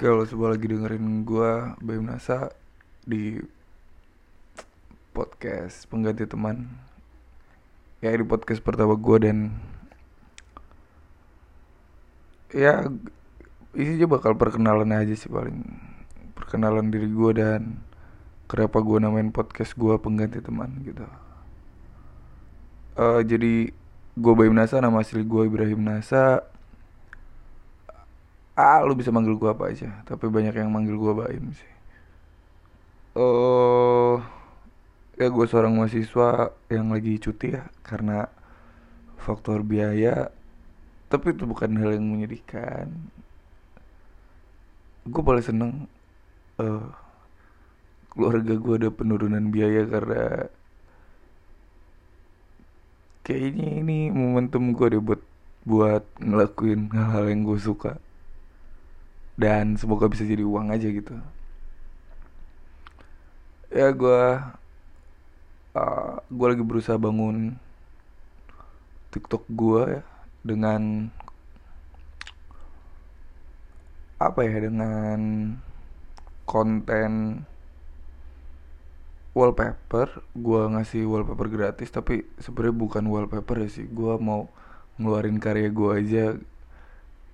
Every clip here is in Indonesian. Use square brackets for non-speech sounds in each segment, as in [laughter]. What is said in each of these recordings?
Kalau sebuah lagi dengerin gue Bayu Nasa di podcast pengganti teman. Ya di podcast pertama gue dan ya isinya bakal perkenalan aja sih paling. Perkenalan diri gue dan kenapa gue namain podcast gue pengganti teman gitu. Eh jadi gue Bayu Nasa nama asli gue Ibrahim Nasa ah lu bisa manggil gue apa aja tapi banyak yang manggil gue Baim sih. Eh ya gue seorang mahasiswa yang lagi cuti ya karena faktor biaya tapi itu bukan hal yang menyedihkan. Gue paling seneng eh keluarga gue ada penurunan biaya karena kayaknya ini momentum gue deh buat buat ngelakuin hal-hal yang gue suka dan semoga bisa jadi uang aja gitu. Ya gue uh, gue lagi berusaha bangun TikTok gue ya dengan apa ya dengan konten wallpaper. Gue ngasih wallpaper gratis tapi sebenarnya bukan wallpaper ya sih. Gue mau ngeluarin karya gue aja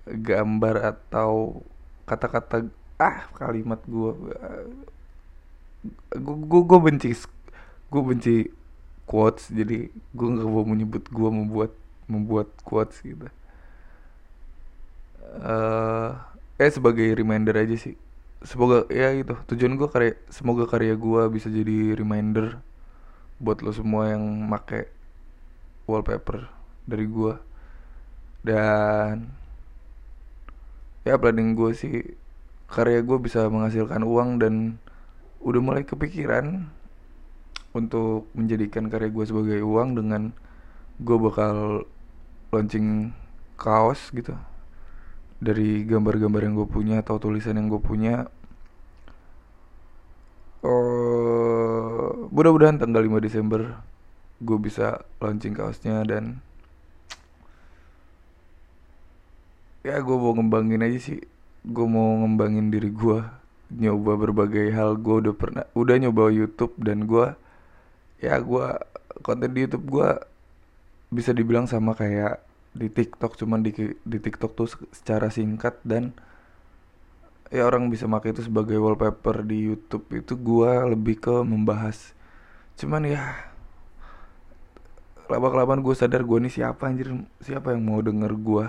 gambar atau kata-kata ah kalimat gue gue gue benci gue benci quotes jadi gue nggak mau menyebut gue membuat membuat quotes gitu. Eh eh sebagai reminder aja sih. Semoga ya gitu tujuan gue karya semoga karya gue bisa jadi reminder buat lo semua yang make wallpaper dari gue dan ya planning gue sih karya gue bisa menghasilkan uang dan udah mulai kepikiran untuk menjadikan karya gue sebagai uang dengan gue bakal launching kaos gitu. Dari gambar-gambar yang gue punya atau tulisan yang gue punya. Oh mudah-mudahan tanggal 5 Desember gue bisa launching kaosnya dan ya gue mau ngembangin aja sih. Gue mau ngembangin diri gue nyoba berbagai hal. Gue udah pernah udah nyoba YouTube dan gue ya gue konten di YouTube gue bisa dibilang sama kayak di TikTok. Cuman di di TikTok tuh secara singkat dan ya orang bisa pakai itu sebagai wallpaper di YouTube. Itu gue lebih ke membahas. Cuman ya lama kelamaan gue sadar gue nih siapa anjir? Siapa yang mau denger gue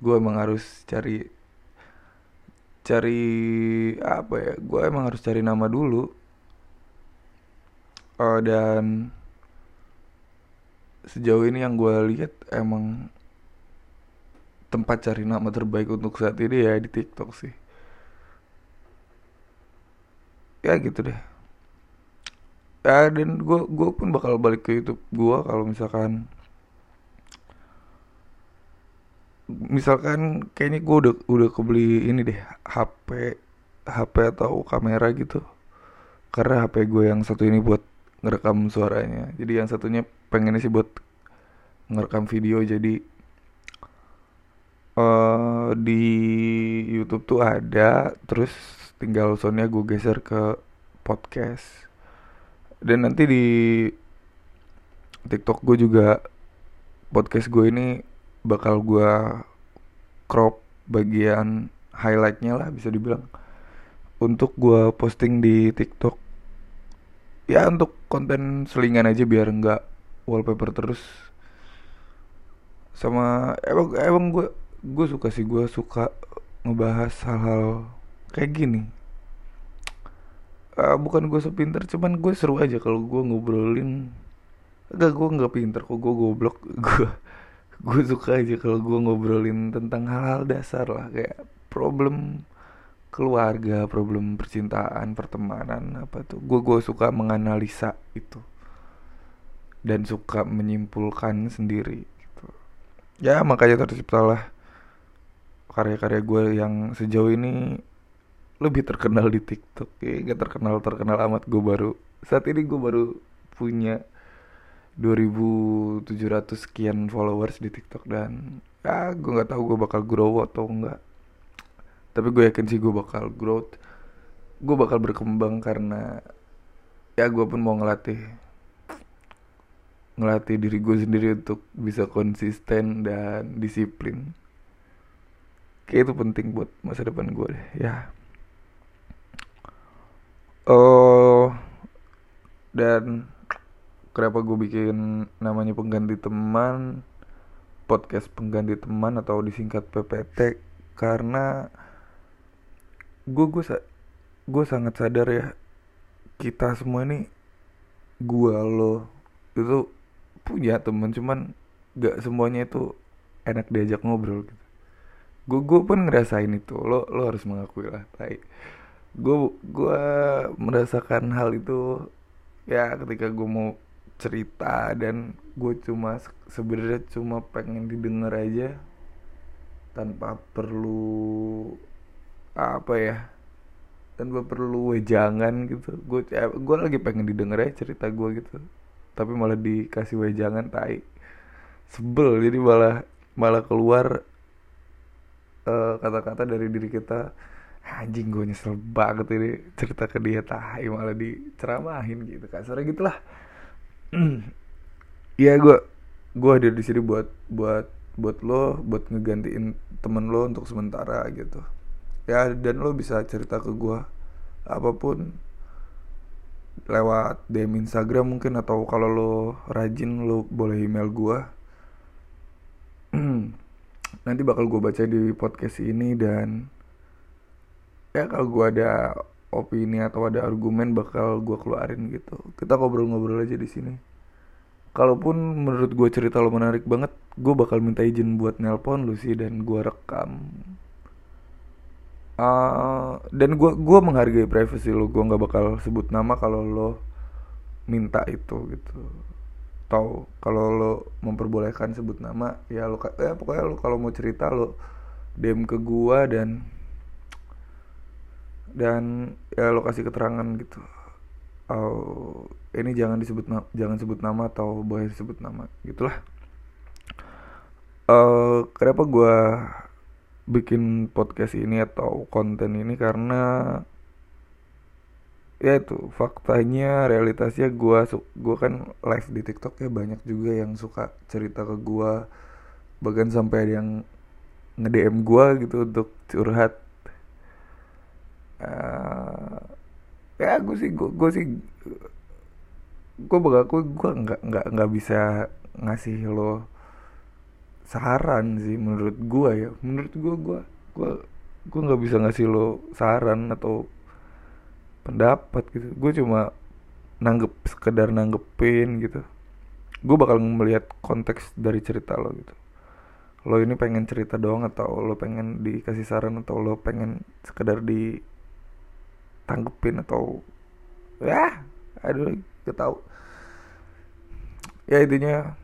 gue emang harus cari cari apa ya gue emang harus cari nama dulu. Oh, dan sejauh ini yang gue lihat emang tempat cari nama terbaik untuk saat ini ya di TikTok sih. Ya gitu deh. Ya dan gue gue pun bakal balik ke YouTube gue kalau misalkan misalkan kayaknya gue udah udah kebeli ini deh HP HP atau kamera gitu. Karena HP gue yang satu ini buat ngerekam suaranya. Jadi yang satunya pengennya sih buat ngerekam video. Jadi uh, di YouTube tuh ada terus tinggal soundnya gue geser ke podcast. Dan nanti di TikTok gue juga podcast gue ini bakal gue crop bagian highlightnya lah bisa dibilang. Untuk gue posting di TikTok ya untuk konten selingan aja biar nggak wallpaper terus. Sama emang emang gue gue suka sih gue suka ngebahas hal-hal kayak gini. Uh, bukan gue sepinter cuman gue seru aja kalau gue ngobrolin. Enggak gue nggak pinter kok gue goblok. [laughs] Gue gue suka aja kalau gue ngobrolin tentang hal-hal dasar lah kayak problem keluarga, problem percintaan, pertemanan apa tuh. Gue gue suka menganalisa itu dan suka menyimpulkan sendiri gitu. Ya makanya terciptalah karya-karya gue yang sejauh ini lebih terkenal di TikTok. Ya gak terkenal terkenal amat gue baru saat ini gue baru punya 2700 sekian followers di TikTok dan ya gue nggak tahu gue bakal grow atau enggak tapi gue yakin sih gue bakal growth gue bakal berkembang karena ya gue pun mau ngelatih ngelatih diri gue sendiri untuk bisa konsisten dan disiplin. Kayak itu penting buat masa depan gue deh ya. Oh dan kenapa gue bikin namanya pengganti teman podcast pengganti teman atau disingkat PPT karena gue gue gue sangat sadar ya kita semua ini gue lo itu punya teman cuman gak semuanya itu enak diajak ngobrol gitu. Gue gue pun ngerasain itu lo lo harus mengakui lah tapi gue gue merasakan hal itu ya ketika gue mau cerita dan gue cuma sebenarnya cuma pengen didengar aja tanpa perlu apa ya tanpa perlu wejangan gitu. Gue ya, gue lagi pengen didengar aja cerita gue gitu tapi malah dikasih wejangan tai. Sebel jadi malah malah keluar eh, kata-kata uh, dari diri kita anjing gue nyesel banget ini cerita ke dia tai malah diceramahin gitu kasarnya gitulah Iya gue gue hadir di sini buat buat buat lo buat ngegantiin temen lo untuk sementara gitu. Ya dan lo bisa cerita ke gue apa pun lewat DM Instagram mungkin atau kalau lo rajin lo boleh email gue [clears throat] nanti bakal gue baca di podcast ini dan ya kalau gue ada opini atau ada argumen bakal gue keluarin gitu. Kita ngobrol-ngobrol aja di sini. Kalaupun menurut gue cerita lo menarik banget gue bakal minta izin buat nelpon lu sih dan gue rekam. Uh, dan gue gua menghargai privasi lo. Gue nggak bakal sebut nama kalau lo minta itu gitu. Tau kalau lo memperbolehkan sebut nama ya lo ya pokoknya lo kalau mau cerita lo DM ke gue dan dan ya lo kasih keterangan gitu. Oh, ini jangan disebut jangan sebut nama atau boleh disebut nama gitulah. Uh, kenapa gue bikin podcast ini atau konten ini? Karena ya itu faktanya realitasnya gue gue kan live di TikTok ya banyak juga yang suka cerita ke gue bahkan sampai ada yang nge DM gue gitu untuk curhat uh, ya gue sih gue, gue sih gue gue gue nggak nggak nggak bisa ngasih lo saran sih menurut gue ya. Menurut gue gue gue gue nggak bisa ngasih lo saran atau pendapat gitu. Gue cuma nanggep sekedar nanggepin gitu. Gue bakal melihat konteks dari cerita lo gitu. Lo ini pengen cerita doang atau lo pengen dikasih saran atau lo pengen sekedar di tanggepin atau ya aduh gak tau. Ya intinya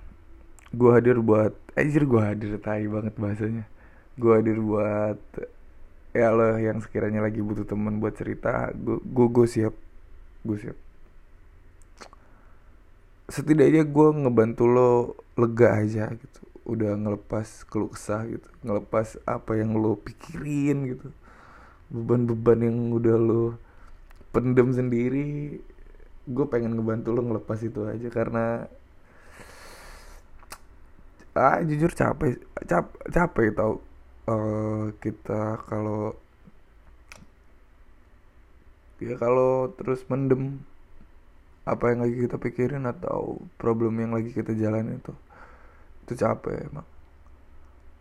gue hadir buat anjir gue hadir tai banget bahasanya. Gue hadir buat ya lo yang sekiranya lagi butuh temen buat cerita gue gue siap gue siap. Setidaknya gue ngebantu lo lega aja gitu. Udah ngelepas keluh kesah gitu ngelepas apa yang lo pikirin gitu. Beban-beban yang udah lo pendem sendiri. Gue pengen ngebantu lo ngelepas itu aja karena ah jujur capek cap capek tau. Uh, kita kalau ya kalau terus mendem apa yang lagi kita pikirin atau problem yang lagi kita jalan itu itu capek emang.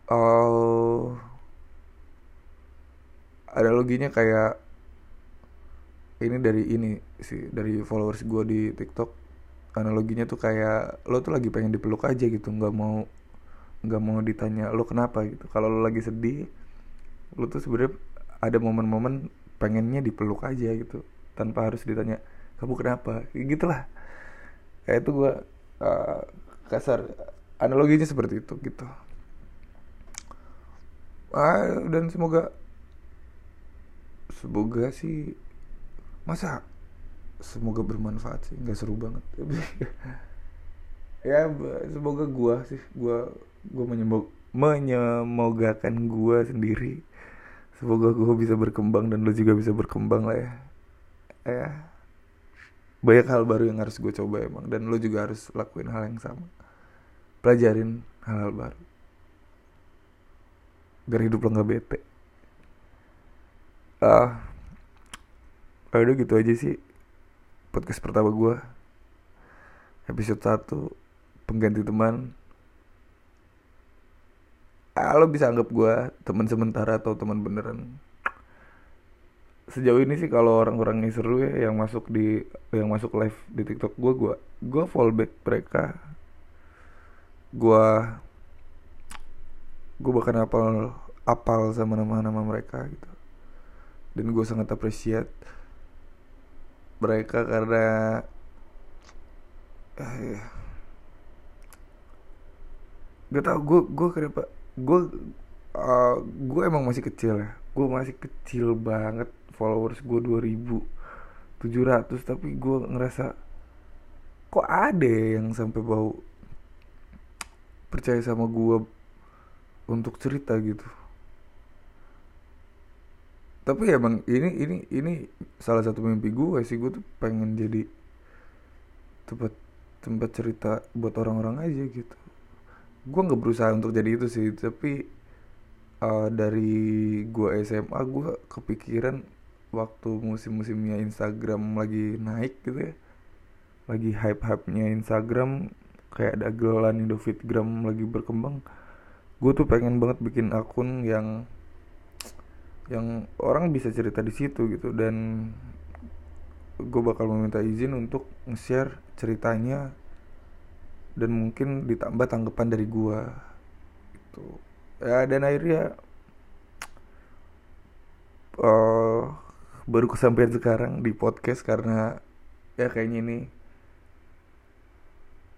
Uh, ada loginya kayak ini dari ini sih dari followers gue di TikTok. Analoginya tuh kayak lo tuh lagi pengen dipeluk aja gitu nggak mau nggak mau ditanya lo kenapa? gitu. Kalau lo lagi sedih lo tuh sebenarnya ada momen-momen pengennya dipeluk aja gitu tanpa harus ditanya kamu kenapa? Gitulah. Kayak itu gue uh, kasar. Analoginya seperti itu gitu. Ah, dan semoga semoga sih masa semoga bermanfaat sih? Nggak seru banget. [laughs] Ya semoga gua sih gua gua menyemog menyemogakan gua sendiri. Semoga gue bisa berkembang dan lo juga bisa berkembang lah ya. Ya. Banyak hal baru yang harus gue coba emang dan lo juga harus lakuin hal yang sama. Pelajarin hal-hal baru. Biar hidup lo nggak bete. Ah. uh, udah gitu aja sih podcast pertama gue episode 1 pengganti teman. Ah, lo bisa anggap gue teman sementara atau teman beneran. Sejauh ini sih kalau orang-orang yang seru ya yang masuk di yang masuk live di TikTok gue gue gue fallback mereka. Gue gue bahkan apal apal sama nama-nama mereka gitu. Dan gue sangat appreciate mereka karena ah, ya. gak tau gue gue kenapa gue uh, gue emang masih kecil ya gue masih kecil banget followers gue 2700 tapi gue ngerasa kok ada yang sampai bau percaya sama gue untuk cerita gitu tapi emang ini ini ini salah satu mimpi gue sih. Gue tuh pengen jadi tempat tempat cerita buat orang-orang aja gitu. Gue nggak berusaha untuk jadi itu sih. Tapi uh, dari gue SMA gue kepikiran waktu musim-musimnya Instagram lagi naik gitu ya. Lagi hype-hype-nya Instagram kayak ada gelan Indofitgram lagi berkembang. Gue tuh pengen banget bikin akun yang yang orang bisa cerita di situ gitu. Dan gue bakal meminta izin untuk nge-share ceritanya dan mungkin ditambah tanggapan dari gue itu ya dan akhirnya uh, baru kesampaian sekarang di podcast karena ya kayaknya ini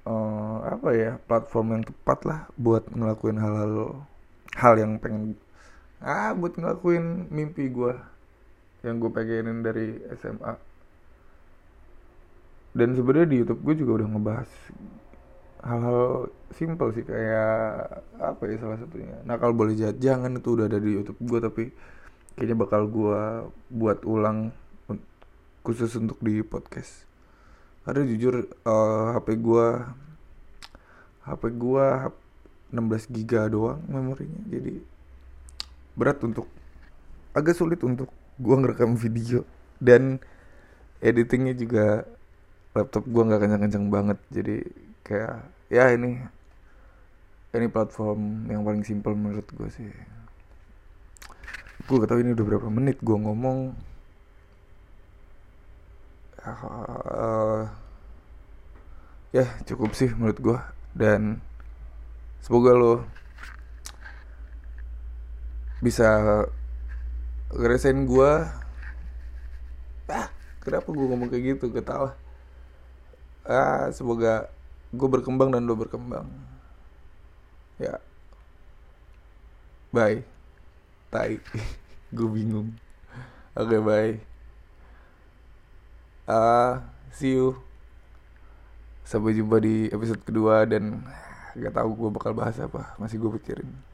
uh, apa ya platform yang tepat lah buat ngelakuin hal-hal hal yang pengen ah buat ngelakuin mimpi gue yang gue pengenin dari SMA dan sebenarnya di YouTube gue juga udah ngebahas hal-hal simple sih kayak apa ya salah satunya. Nakal boleh jahat jangan itu udah ada di YouTube gue tapi kayaknya bakal gue buat ulang khusus untuk di podcast. Karena jujur uh, HP gue HP gue 16 giga doang memorinya jadi berat untuk agak sulit untuk gua ngerekam video. Dan editingnya juga laptop gua nggak kencang-kencang banget. Jadi kayak ya ini ini platform yang paling simpel menurut gue sih. Gue gak tau ini udah berapa menit gue ngomong. Uh, ya cukup sih menurut gue dan semoga lo bisa ngerasain gue ah kenapa gue ngomong kayak gitu? Ketawa. Ah semoga gue berkembang dan lo berkembang. Ya. Bye. Tai. [laughs] Gue bingung. Oke okay, bye. Ah uh, see you. Sampai jumpa di episode kedua dan gak tahu gue bakal bahas apa. Masih gue pikirin